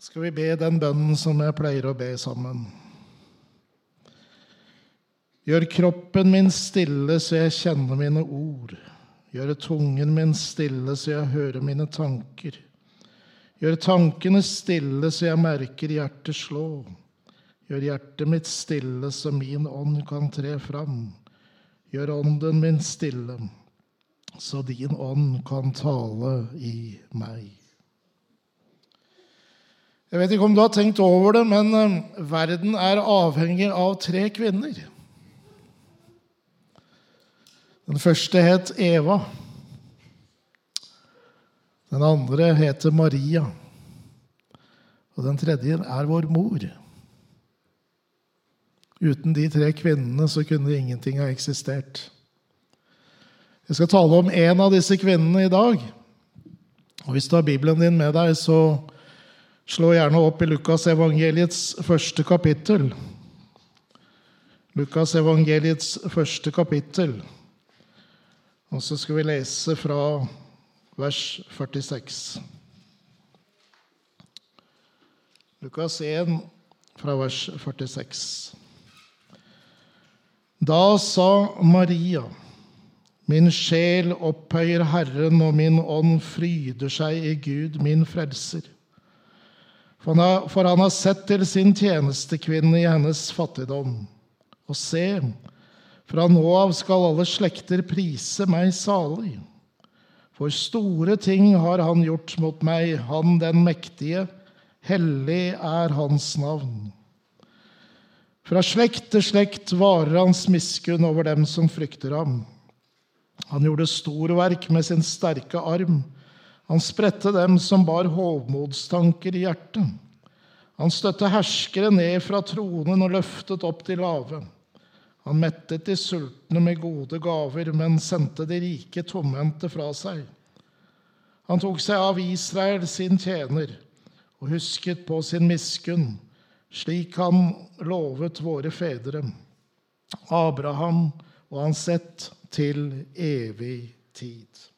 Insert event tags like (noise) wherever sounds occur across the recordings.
skal vi be den bønnen som jeg pleier å be sammen. Gjør kroppen min stille så jeg kjenner mine ord. Gjør tungen min stille så jeg hører mine tanker. Gjør tankene stille så jeg merker hjertet slå. Gjør hjertet mitt stille så min ånd kan tre fram. Gjør ånden min stille så din ånd kan tale i meg. Jeg vet ikke om du har tenkt over det, men eh, verden er avhengig av tre kvinner. Den første het Eva. Den andre heter Maria. Og den tredje er vår mor. Uten de tre kvinnene så kunne ingenting ha eksistert. Jeg skal tale om en av disse kvinnene i dag. Og Hvis du har Bibelen din med deg, så Slå gjerne opp i Lukas evangeliets første kapittel. Lukas evangeliets første kapittel. Og så skal vi lese fra vers 46. Lukas 1 fra vers 46. Da sa Maria, min sjel opphøyer Herren, og min ånd fryder seg i Gud, min frelser for han, har, sett til sin tjenestekvinne i hennes fattigdom. Og se, fra nå av skal alle slekter prise meg salig. For store ting har han gjort mot meg, han den mektige. Hellig er hans navn. Fra slekt til slekt varer hans miskunn over dem som frykter ham. Han gjorde storverk med sin sterke arm. Han spredte dem som bar hovmodstanker i hjertet. Han støtte herskere ned fra tronen og løftet opp de lave. Han mettet de sultne med gode gaver, men sendte de rike tomhendte fra seg. Han tok seg av Israel, sin tjener, og husket på sin miskunn, slik han lovet våre fedre, Abraham og hans ett til evig tid.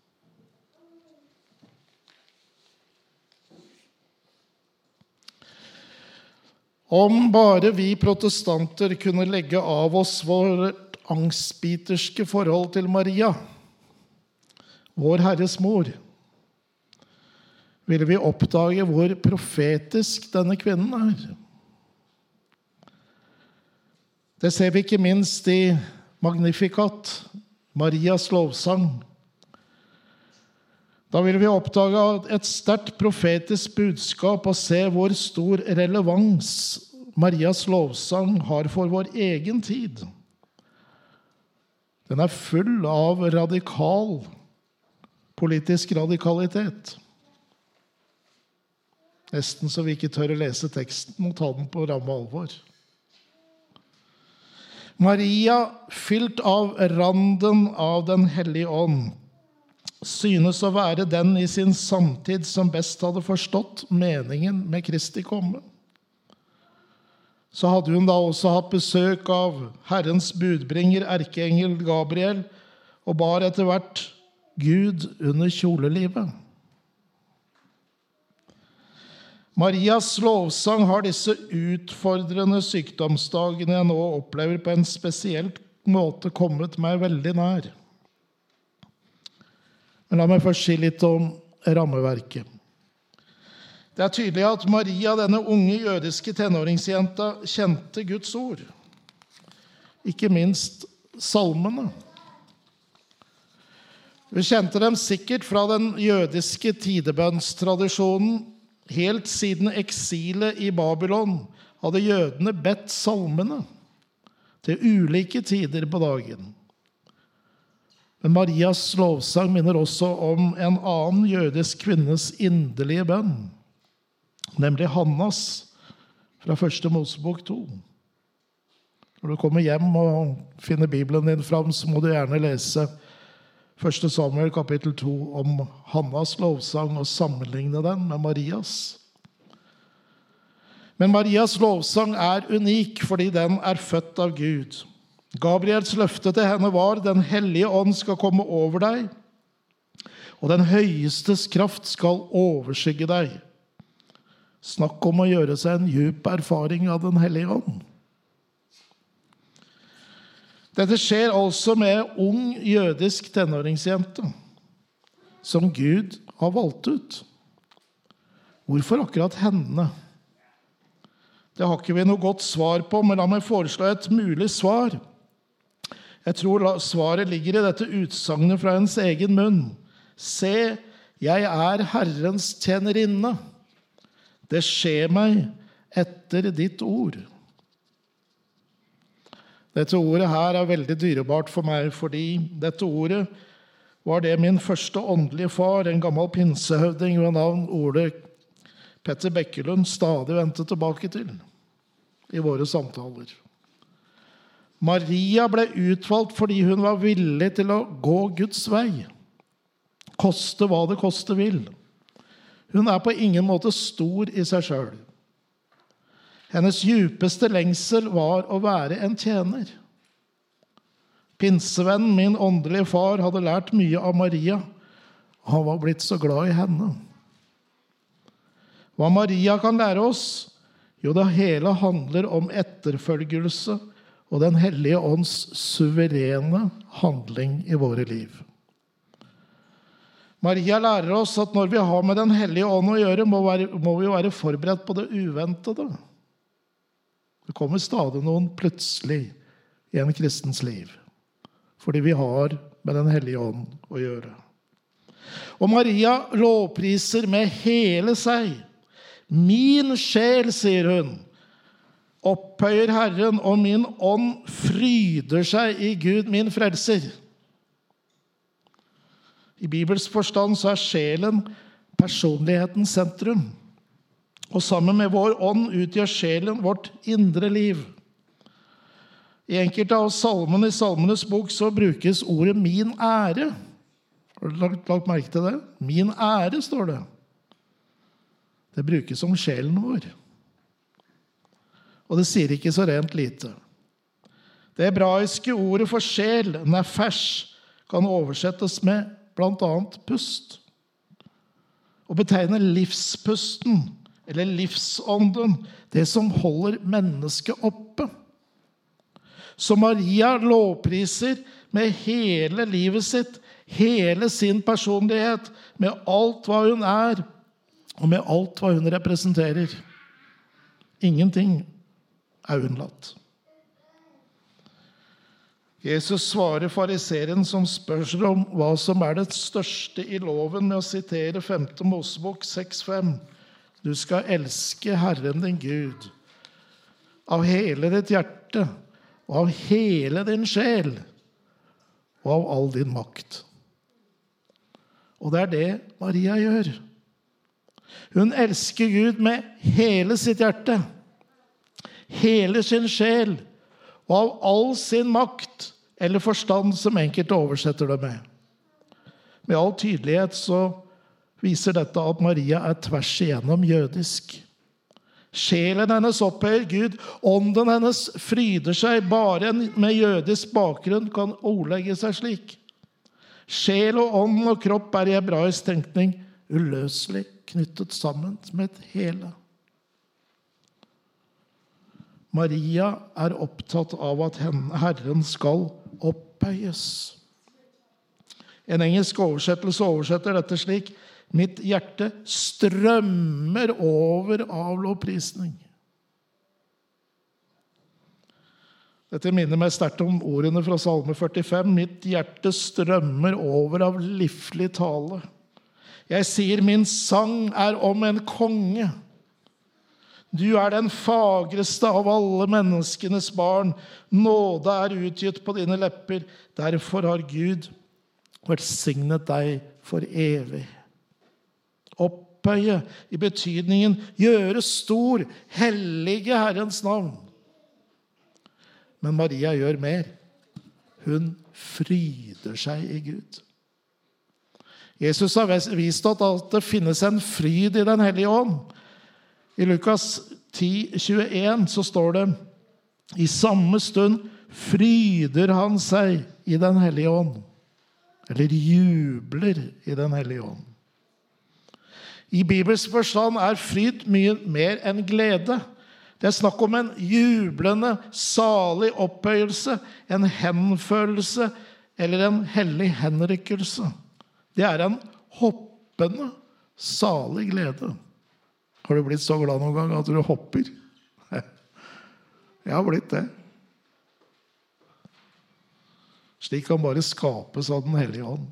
Om bare vi protestanter kunne legge av oss vårt angstbiterske forhold til Maria, vår Herres mor, ville vi oppdage hvor profetisk denne kvinnen er. Det ser vi ikke minst i Magnificat, Marias lovsang. Da vil vi oppdage et sterkt profetisk budskap og se hvor stor relevans Marias lovsang har for vår egen tid. Den er full av radikal politisk radikalitet. Nesten så vi ikke tør å lese teksten og ta den på ramme alvor. Maria, fylt av randen av Den hellige ånd, synes å være den i sin samtid som best hadde forstått meningen med Kristi komme. Så hadde hun da også hatt besøk av Herrens budbringer, erkeengel Gabriel, og bar etter hvert Gud under kjolelivet. Marias lovsang har disse utfordrende sykdomsdagene jeg nå opplever, på en spesiell måte kommet meg veldig nær. Men la meg først si litt om rammeverket. Det er tydelig at Maria, denne unge jødiske tenåringsjenta, kjente Guds ord. Ikke minst salmene. Hun kjente dem sikkert fra den jødiske tidebønnstradisjonen. Helt siden eksilet i Babylon hadde jødene bedt salmene til ulike tider på dagen. Men Marias lovsang minner også om en annen jødisk kvinnes inderlige bønn, nemlig Hannas fra første Mosebok 2. Når du kommer hjem og finner Bibelen din fram, så må du gjerne lese 1. Samuel kapittel 2 om Hannas lovsang og sammenligne den med Marias. Men Marias lovsang er unik fordi den er født av Gud. Gabriels løfte til henne var Den hellige ånd skal komme over deg, og den høyestes kraft skal overskygge deg. Snakk om å gjøre seg en djup erfaring av Den hellige ånd. Dette skjer altså med ung jødisk tenåringsjente som Gud har valgt ut. Hvorfor akkurat henne? Det har ikke vi noe godt svar på, men la meg foreslå et mulig svar. Jeg tror svaret ligger i dette utsagnet fra hennes egen munn. Se, jeg er Herrens tjenerinne. Det skjer meg etter ditt ord. Dette ordet her er veldig dyrebart for meg, fordi dette ordet var det min første åndelige far, en gammel pinsehøvding ved navn Ole Petter Bekkelund, stadig vendte tilbake til i våre samtaler. Maria ble utvalgt fordi hun var villig til å gå Guds vei, koste hva det koste vil. Hun er på ingen måte stor i seg sjøl. Hennes djupeste lengsel var å være en tjener. Pinsevennen, min åndelige far, hadde lært mye av Maria. Han var blitt så glad i henne. Hva Maria kan lære oss? Jo, det hele handler om etterfølgelse og Den hellige ånds suverene handling i våre liv. Maria lærer oss at når vi har med Den hellige ånd å gjøre, må, vi være forberedt på det uventede. Det kommer stadig noen plutselig i en kristens liv. Fordi vi har med Den hellige ånd å gjøre. Og Maria lovpriser med hele seg. Min sjel, sier hun, opphøyer Herren, og min ånd fryder seg i Gud, min frelser. I Bibels forstand så er sjelen personlighetens sentrum. Og sammen med vår ånd utgjør sjelen vårt indre liv. I enkelte av salmene i Salmenes bok så brukes ordet 'min ære'. Har du lagt, lagt merke til det? 'Min ære', står det. Det brukes om sjelen vår. Og det sier ikke så rent lite. Det hebraiske ordet for sjel, nefesh, kan oversettes med bl.a. pust. Og betegner livspusten eller livsånden, det som holder mennesket oppe. Så Maria lovpriser med hele livet sitt, hele sin personlighet, med alt hva hun er, og med alt hva hun representerer. Ingenting er unnlatt. Jesus svarer fariseeren som spør seg om hva som er det største i loven, med å sitere 5. Mosebok 6,5. Du skal elske Herren din Gud av hele ditt hjerte og av hele din sjel og av all din makt. Og det er det Maria gjør. Hun elsker Gud med hele sitt hjerte, hele sin sjel og av all sin makt eller forstand, som enkelte oversetter det med. Med all tydelighet så viser dette at Maria er tvers igjennom jødisk. Sjelen hennes opphøyer Gud. Ånden hennes fryder seg. Bare en med jødisk bakgrunn kan ordlegge seg slik. Sjel og ånd og kropp er i hebraisk tenkning uløselig knyttet sammen med et hele. Maria er opptatt av at Herren skal opphøyes. En engelsk oversettelse oversetter dette slik Mitt hjerte strømmer over av lovprisning. Dette minner meg sterkt om ordene fra Salme 45. Mitt hjerte strømmer over av livlig tale. Jeg sier min sang er om en konge. Du er den fagreste av alle menneskenes barn. Nåde er utgitt på dine lepper. Derfor har Gud velsignet deg for evig. Opphøye i betydningen gjøre stor, hellige Herrens navn. Men Maria gjør mer. Hun fryder seg i Gud. Jesus har vist at det finnes en fryd i Den hellige ånd. I Lukas 10, 21 så står det i samme stund fryder han seg i Den hellige ånd. Eller jubler i Den hellige ånd. I Bibels forstand er fryd mye mer enn glede. Det er snakk om en jublende, salig opphøyelse, en henfølelse eller en hellig henrykkelse. Det er en hoppende, salig glede. Har du blitt så glad noen gang at du hopper? Jeg har blitt det. Slik kan bare skapes av Den hellige ånd.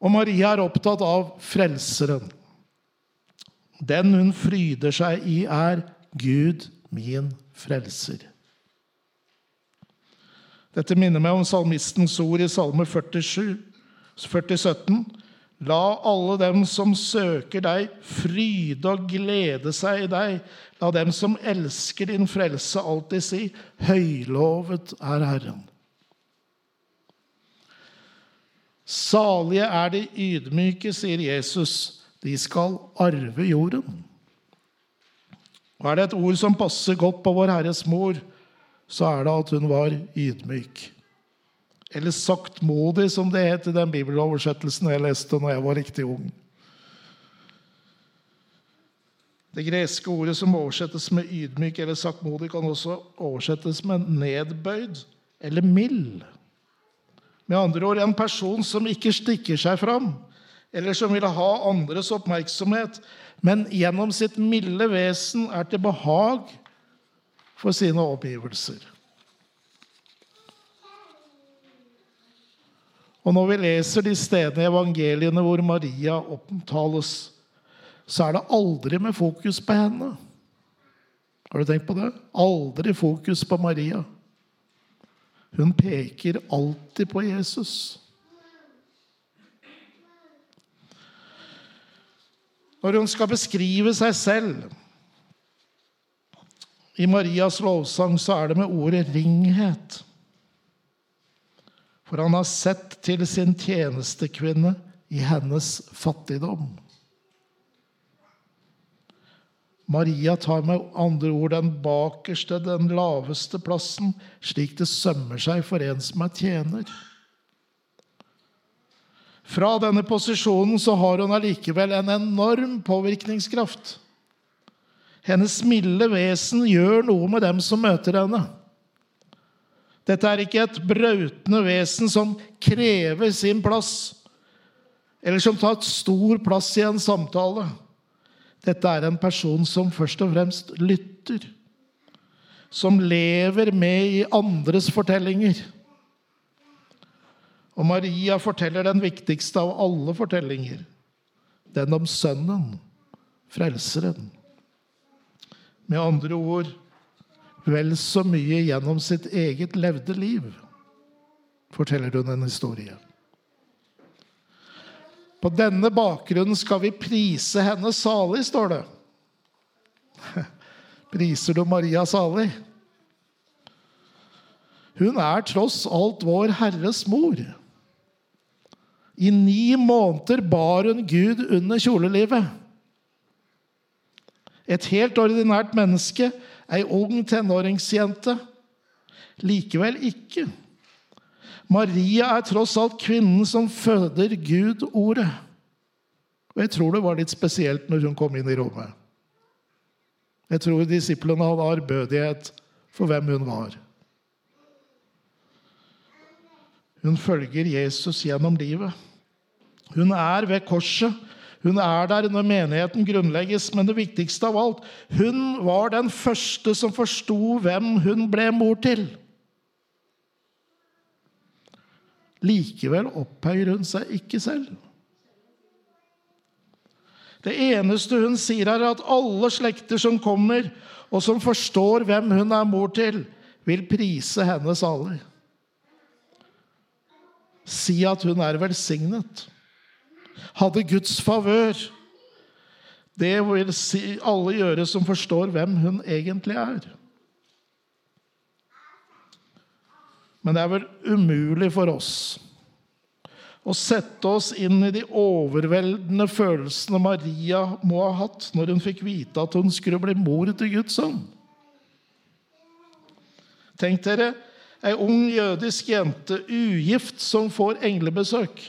Og Maria er opptatt av Frelseren. Den hun fryder seg i, er Gud, min frelser. Dette minner meg om salmistens ord i Salme 47, 4017. La alle dem som søker deg, fryde og glede seg i deg. La dem som elsker din frelse, alltid si, høylovet er Herren. Salige er de ydmyke, sier Jesus. De skal arve jorden. Og Er det et ord som passer godt på Vår Herres mor, så er det at hun var ydmyk. Eller saktmodig, som det het i den bibeloversettelsen jeg leste når jeg var riktig ung. Det greske ordet som oversettes med ydmyk eller saktmodig, kan også oversettes med nedbøyd eller mild. Med andre ord en person som ikke stikker seg fram, eller som vil ha andres oppmerksomhet, men gjennom sitt milde vesen er til behag for sine omgivelser. Og når vi leser de stedene i evangeliene hvor Maria opptales, så er det aldri med fokus på henne. Har du tenkt på det? Aldri fokus på Maria. Hun peker alltid på Jesus. Når hun skal beskrive seg selv i Marias lovsang, så er det med ordet 'ringhet'. For han har sett til sin tjenestekvinne i hennes fattigdom. Maria tar med andre ord den bakerste, den laveste plassen, slik det sømmer seg for en som er tjener. Fra denne posisjonen så har hun allikevel en enorm påvirkningskraft. Hennes milde vesen gjør noe med dem som møter henne. Dette er ikke et brautende vesen som krever sin plass, eller som tar stor plass i en samtale. Dette er en person som først og fremst lytter. Som lever med i andres fortellinger. Og Maria forteller den viktigste av alle fortellinger. Den om Sønnen, Frelseren. Med andre ord vel så mye gjennom sitt eget levde liv, forteller hun en historie. På denne bakgrunnen skal vi prise henne salig, står det. (laughs) Priser du Maria salig? Hun er tross alt vår Herres mor. I ni måneder bar hun Gud under kjolelivet. Et helt ordinært menneske, ei ung tenåringsjente. Likevel ikke. Maria er tross alt kvinnen som føder Gud ordet. Og jeg tror det var litt spesielt når hun kom inn i rommet. Jeg tror disiplene hadde ærbødighet for hvem hun var. Hun følger Jesus gjennom livet. Hun er ved korset. Hun er der når menigheten grunnlegges, men det viktigste av alt hun var den første som forsto hvem hun ble mor til. Likevel opphøyer hun seg ikke selv. Det eneste hun sier, er at alle slekter som kommer, og som forstår hvem hun er mor til, vil prise henne salig. Si at hun er velsignet. Hadde Guds favør. Det vil alle gjøre som forstår hvem hun egentlig er. Men det er vel umulig for oss å sette oss inn i de overveldende følelsene Maria må ha hatt når hun fikk vite at hun skulle bli mor til Guds sønn. Tenk dere ei ung jødisk jente, ugift, som får englebesøk.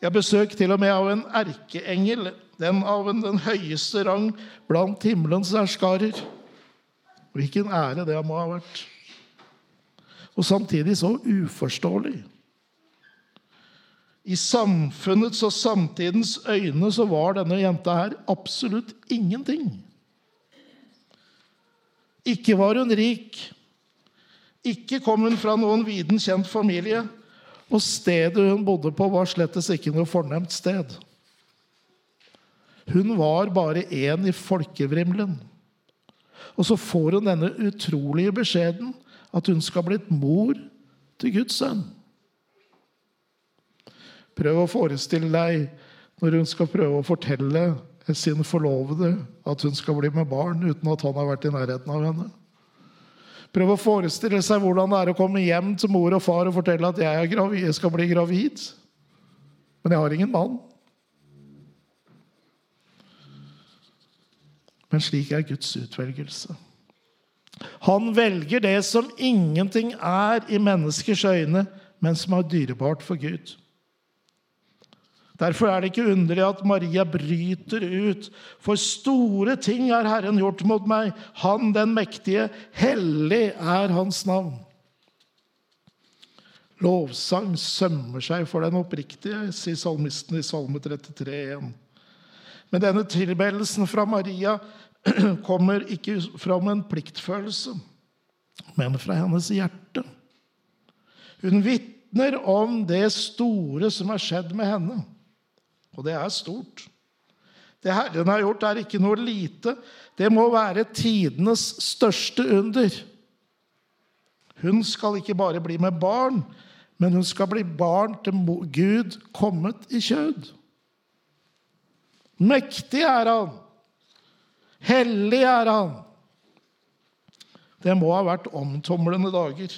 Jeg besøk til og med av en erkeengel, den av en, den høyeste rang blant himmelens herskarer. Hvilken ære det må ha vært. Og samtidig så uforståelig. I samfunnets og samtidens øyne så var denne jenta her absolutt ingenting. Ikke var hun rik. Ikke kom hun fra noen viden kjent familie. Og stedet hun bodde på, var slettes ikke noe fornemt sted. Hun var bare én i folkevrimlen. Og så får hun denne utrolige beskjeden at hun skal blitt mor til Guds sønn. Prøv å forestille deg når hun skal prøve å fortelle sin forlovede at hun skal bli med barn uten at han har vært i nærheten av henne. Prøv å forestille seg hvordan det er å komme hjem til mor og far og fortelle at jeg, gravid, jeg skal bli gravid, men jeg har ingen mann. Men slik er Guds utvelgelse. Han velger det som ingenting er i menneskers øyne, men som er dyrebart for Gud. Derfor er det ikke underlig at Maria bryter ut. For store ting har Herren gjort mot meg. Han den mektige, hellig er hans navn. Lovsang sømmer seg for den oppriktige, sier salmisten i Salme 33, 1. Men denne tilbedelsen fra Maria (clears throat) kommer ikke fra en pliktfølelse, men fra hennes hjerte. Hun vitner om det store som har skjedd med henne. Og det er stort. Det Herren har gjort, er ikke noe lite. Det må være tidenes største under. Hun skal ikke bare bli med barn, men hun skal bli barn til Gud kommet i kjød. Mektig er han. Hellig er han. Det må ha vært omtumlende dager.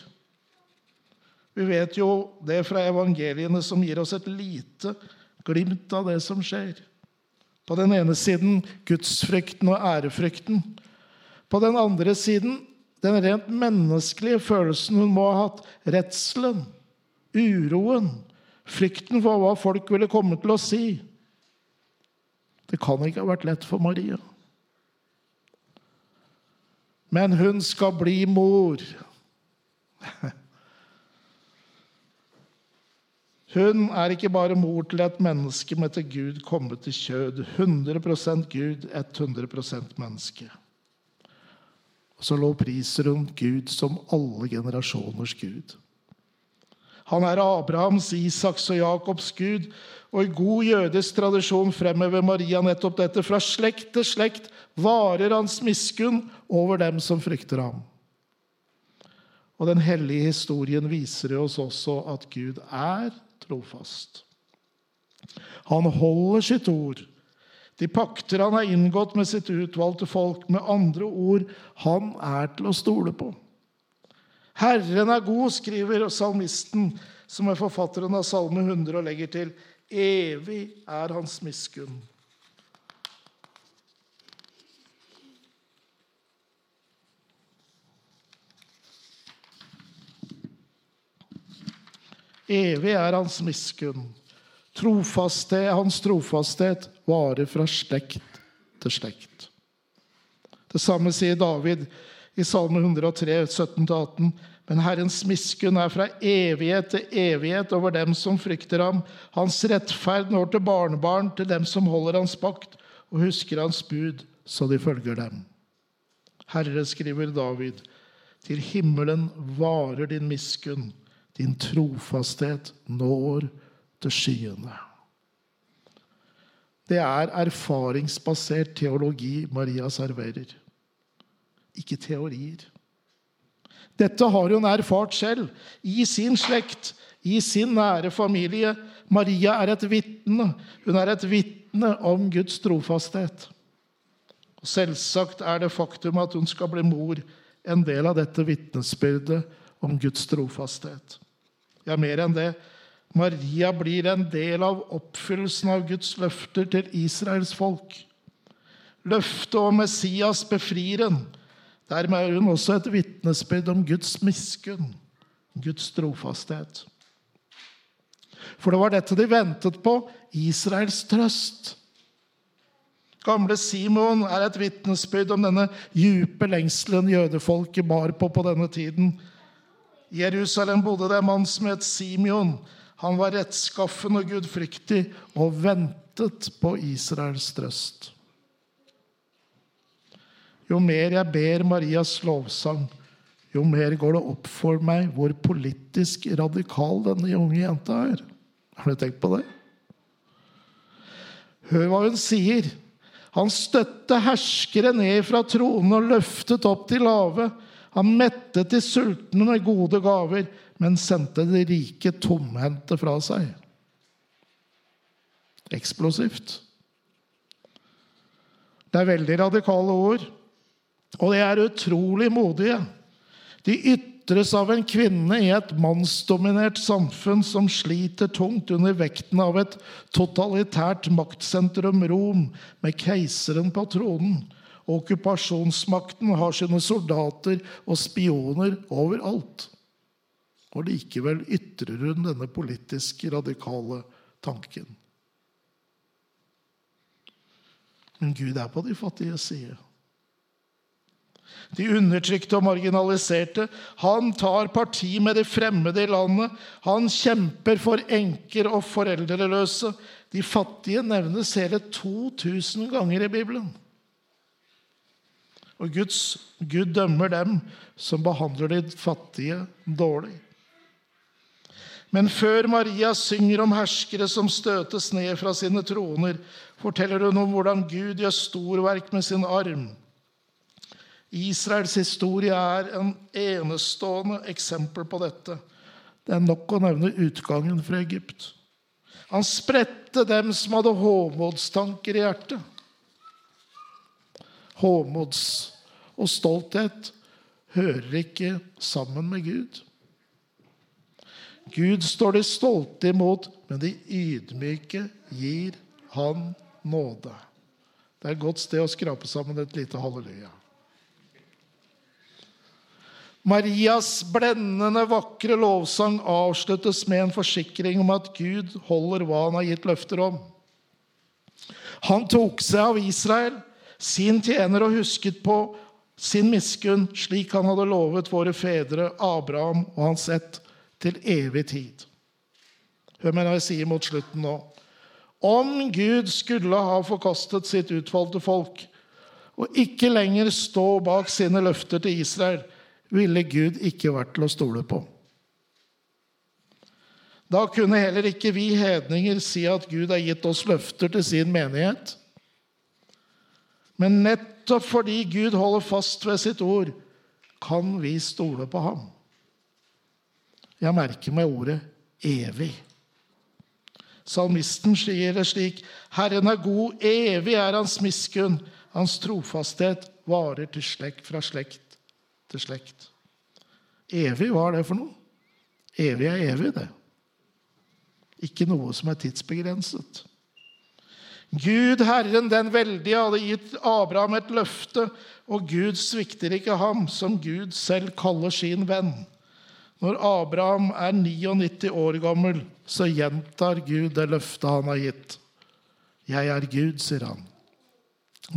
Vi vet jo det fra evangeliene, som gir oss et lite glimt av det som skjer. På den ene siden gudsfrykten og ærefrykten. På den andre siden den rent menneskelige følelsen hun må ha hatt. Redselen, uroen, frykten for hva folk ville komme til å si. Det kan ikke ha vært lett for Maria. Men hun skal bli mor. (laughs) Hun er ikke bare mor til et menneske, men til Gud kommet til kjød. 100% Gud, 100% menneske. Og så lovpriser hun Gud som alle generasjoners Gud. Han er Abrahams, Isaks og Jakobs Gud, og i god jødisk tradisjon fremhever Maria nettopp dette. Fra slekt til slekt varer hans miskunn over dem som frykter ham. Og den hellige historien viser oss også at Gud er trofast. Han holder sitt ord. De pakter han har inngått med sitt utvalgte folk. Med andre ord han er til å stole på. Herren er god, skriver salmisten, som er forfatteren av Salme 100, og legger til evig er hans miskunn. Evig er hans miskunn. Trofasthet, hans trofasthet varer fra slekt til slekt. Det samme sier David i Salme 103, 17-18. Men Herrens miskunn er fra evighet til evighet over dem som frykter ham. Hans rettferd når til barnebarn, til dem som holder hans pakt og husker hans bud, så de følger dem. Herre, skriver David, til himmelen varer din miskunn din trofasthet når til skyene. Det er erfaringsbasert teologi Maria serverer, ikke teorier. Dette har hun erfart selv, i sin slekt, i sin nære familie. Maria er et vitne. Hun er et vitne om Guds trofasthet. Selvsagt er det faktum at hun skal bli mor, en del av dette vitnesbyrdet om Guds trofasthet. Ja, mer enn det. Maria blir en del av oppfyllelsen av Guds løfter til Israels folk. Løftet om Messias befrir en. Dermed er hun også et vitnesbyrd om Guds miskunn, Guds trofasthet. For det var dette de ventet på Israels trøst. Gamle Simon er et vitnesbyrd om denne djupe lengselen jødefolket bar på på denne tiden. I Jerusalem bodde det en mann som het Simeon. Han var rettskaffen og gudfryktig og ventet på Israels trøst. Jo mer jeg ber Marias lovsang, jo mer går det opp for meg hvor politisk radikal denne unge jenta er. Har du tenkt på det? Hør hva hun sier. Han støtte herskere ned fra tronen og løftet opp de lave. Han mettet de sultne med gode gaver, men sendte de rike tomhendte fra seg. Eksplosivt. Det er veldig radikale ord, og de er utrolig modige. De ytres av en kvinne i et mannsdominert samfunn som sliter tungt under vekten av et totalitært maktsentrum, Rom, med keiseren på tronen. Okkupasjonsmakten har sine soldater og spioner overalt. Og likevel ytrer hun denne politisk radikale tanken. Men Gud er på de fattiges side de undertrykte og marginaliserte. Han tar parti med de fremmede i landet. Han kjemper for enker og foreldreløse. De fattige nevnes hele 2000 ganger i Bibelen. Og Guds, Gud dømmer dem som behandler de fattige dårlig. Men før Maria synger om herskere som støtes ned fra sine troner, forteller hun om hvordan Gud gjør storverk med sin arm Israels historie er en enestående eksempel på dette. Det er nok å nevne utgangen fra Egypt. Han spredte dem som hadde håmodstanker i hjertet. Håmods og stolthet hører ikke sammen med Gud. Gud står de stolte imot, men de ydmyke gir han nåde. Det er et godt sted å skrape sammen et lite halleluja. Marias blendende, vakre lovsang avsluttes med en forsikring om at Gud holder hva han har gitt løfter om. Han tok seg av Israel, sin tjener, og husket på sin miskunn, slik han hadde lovet våre fedre, Abraham og hans ett, til evig tid. Hør meg når jeg sier mot slutten nå. Om Gud skulle ha forkastet sitt utvalgte folk og ikke lenger stå bak sine løfter til Israel, ville Gud ikke vært til å stole på. Da kunne heller ikke vi hedninger si at Gud har gitt oss løfter til sin menighet. Men nettopp fordi Gud holder fast ved sitt ord, kan vi stole på ham. Jeg merker meg ordet 'evig'. Salmisten sier det slik.: Herren er god, evig er hans miskunn. Hans trofasthet varer til slekt fra slekt til slekt. Evig, hva er det for noe? Evig er evig, det. Ikke noe som er tidsbegrenset. Gud, Herren den veldige, hadde gitt Abraham et løfte, og Gud svikter ikke ham, som Gud selv kaller sin venn. Når Abraham er 99 år gammel, så gjentar Gud det løftet han har gitt. Jeg er Gud, sier han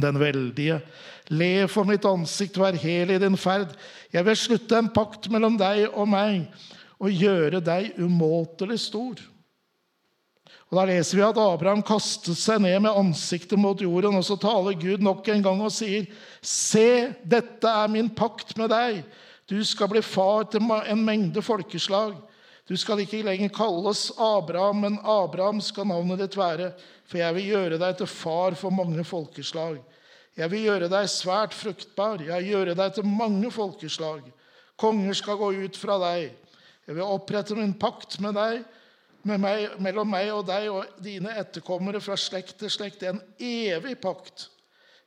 den veldige. Le for mitt ansikt, vær hel i din ferd. Jeg vil slutte en pakt mellom deg og meg og gjøre deg umåtelig stor. Og Da leser vi at Abraham kastet seg ned med ansiktet mot jorden, og så taler Gud nok en gang og sier, Se, dette er min pakt med deg. Du skal bli far til en mengde folkeslag. Du skal ikke lenger kalles Abraham, men Abraham skal navnet ditt være. For jeg vil gjøre deg til far for mange folkeslag. Jeg vil gjøre deg svært fruktbar. Jeg vil gjøre deg til mange folkeslag. Konger skal gå ut fra deg. Jeg vil opprette min pakt med deg, meg, mellom meg og deg og dine etterkommere fra slekt til slekt. Det er En evig pakt.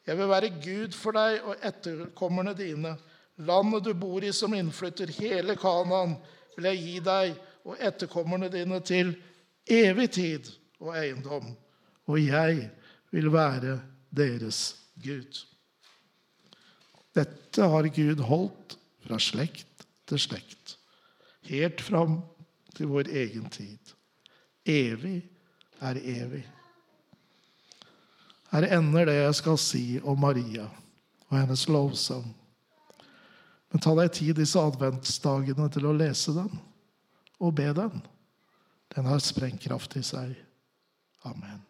Jeg vil være Gud for deg og etterkommerne dine. Landet du bor i som innflytter, hele Kanaan, vil jeg gi deg og etterkommerne dine til evig tid og eiendom og jeg vil være deres Gud. Dette har Gud holdt fra slekt til slekt, helt fram til vår egen tid. Evig er evig. Her ender det jeg skal si om Maria og hennes lovsang. Men ta deg tid disse adventsdagene til å lese den og be den. Den har sprengkraft i seg. Amen.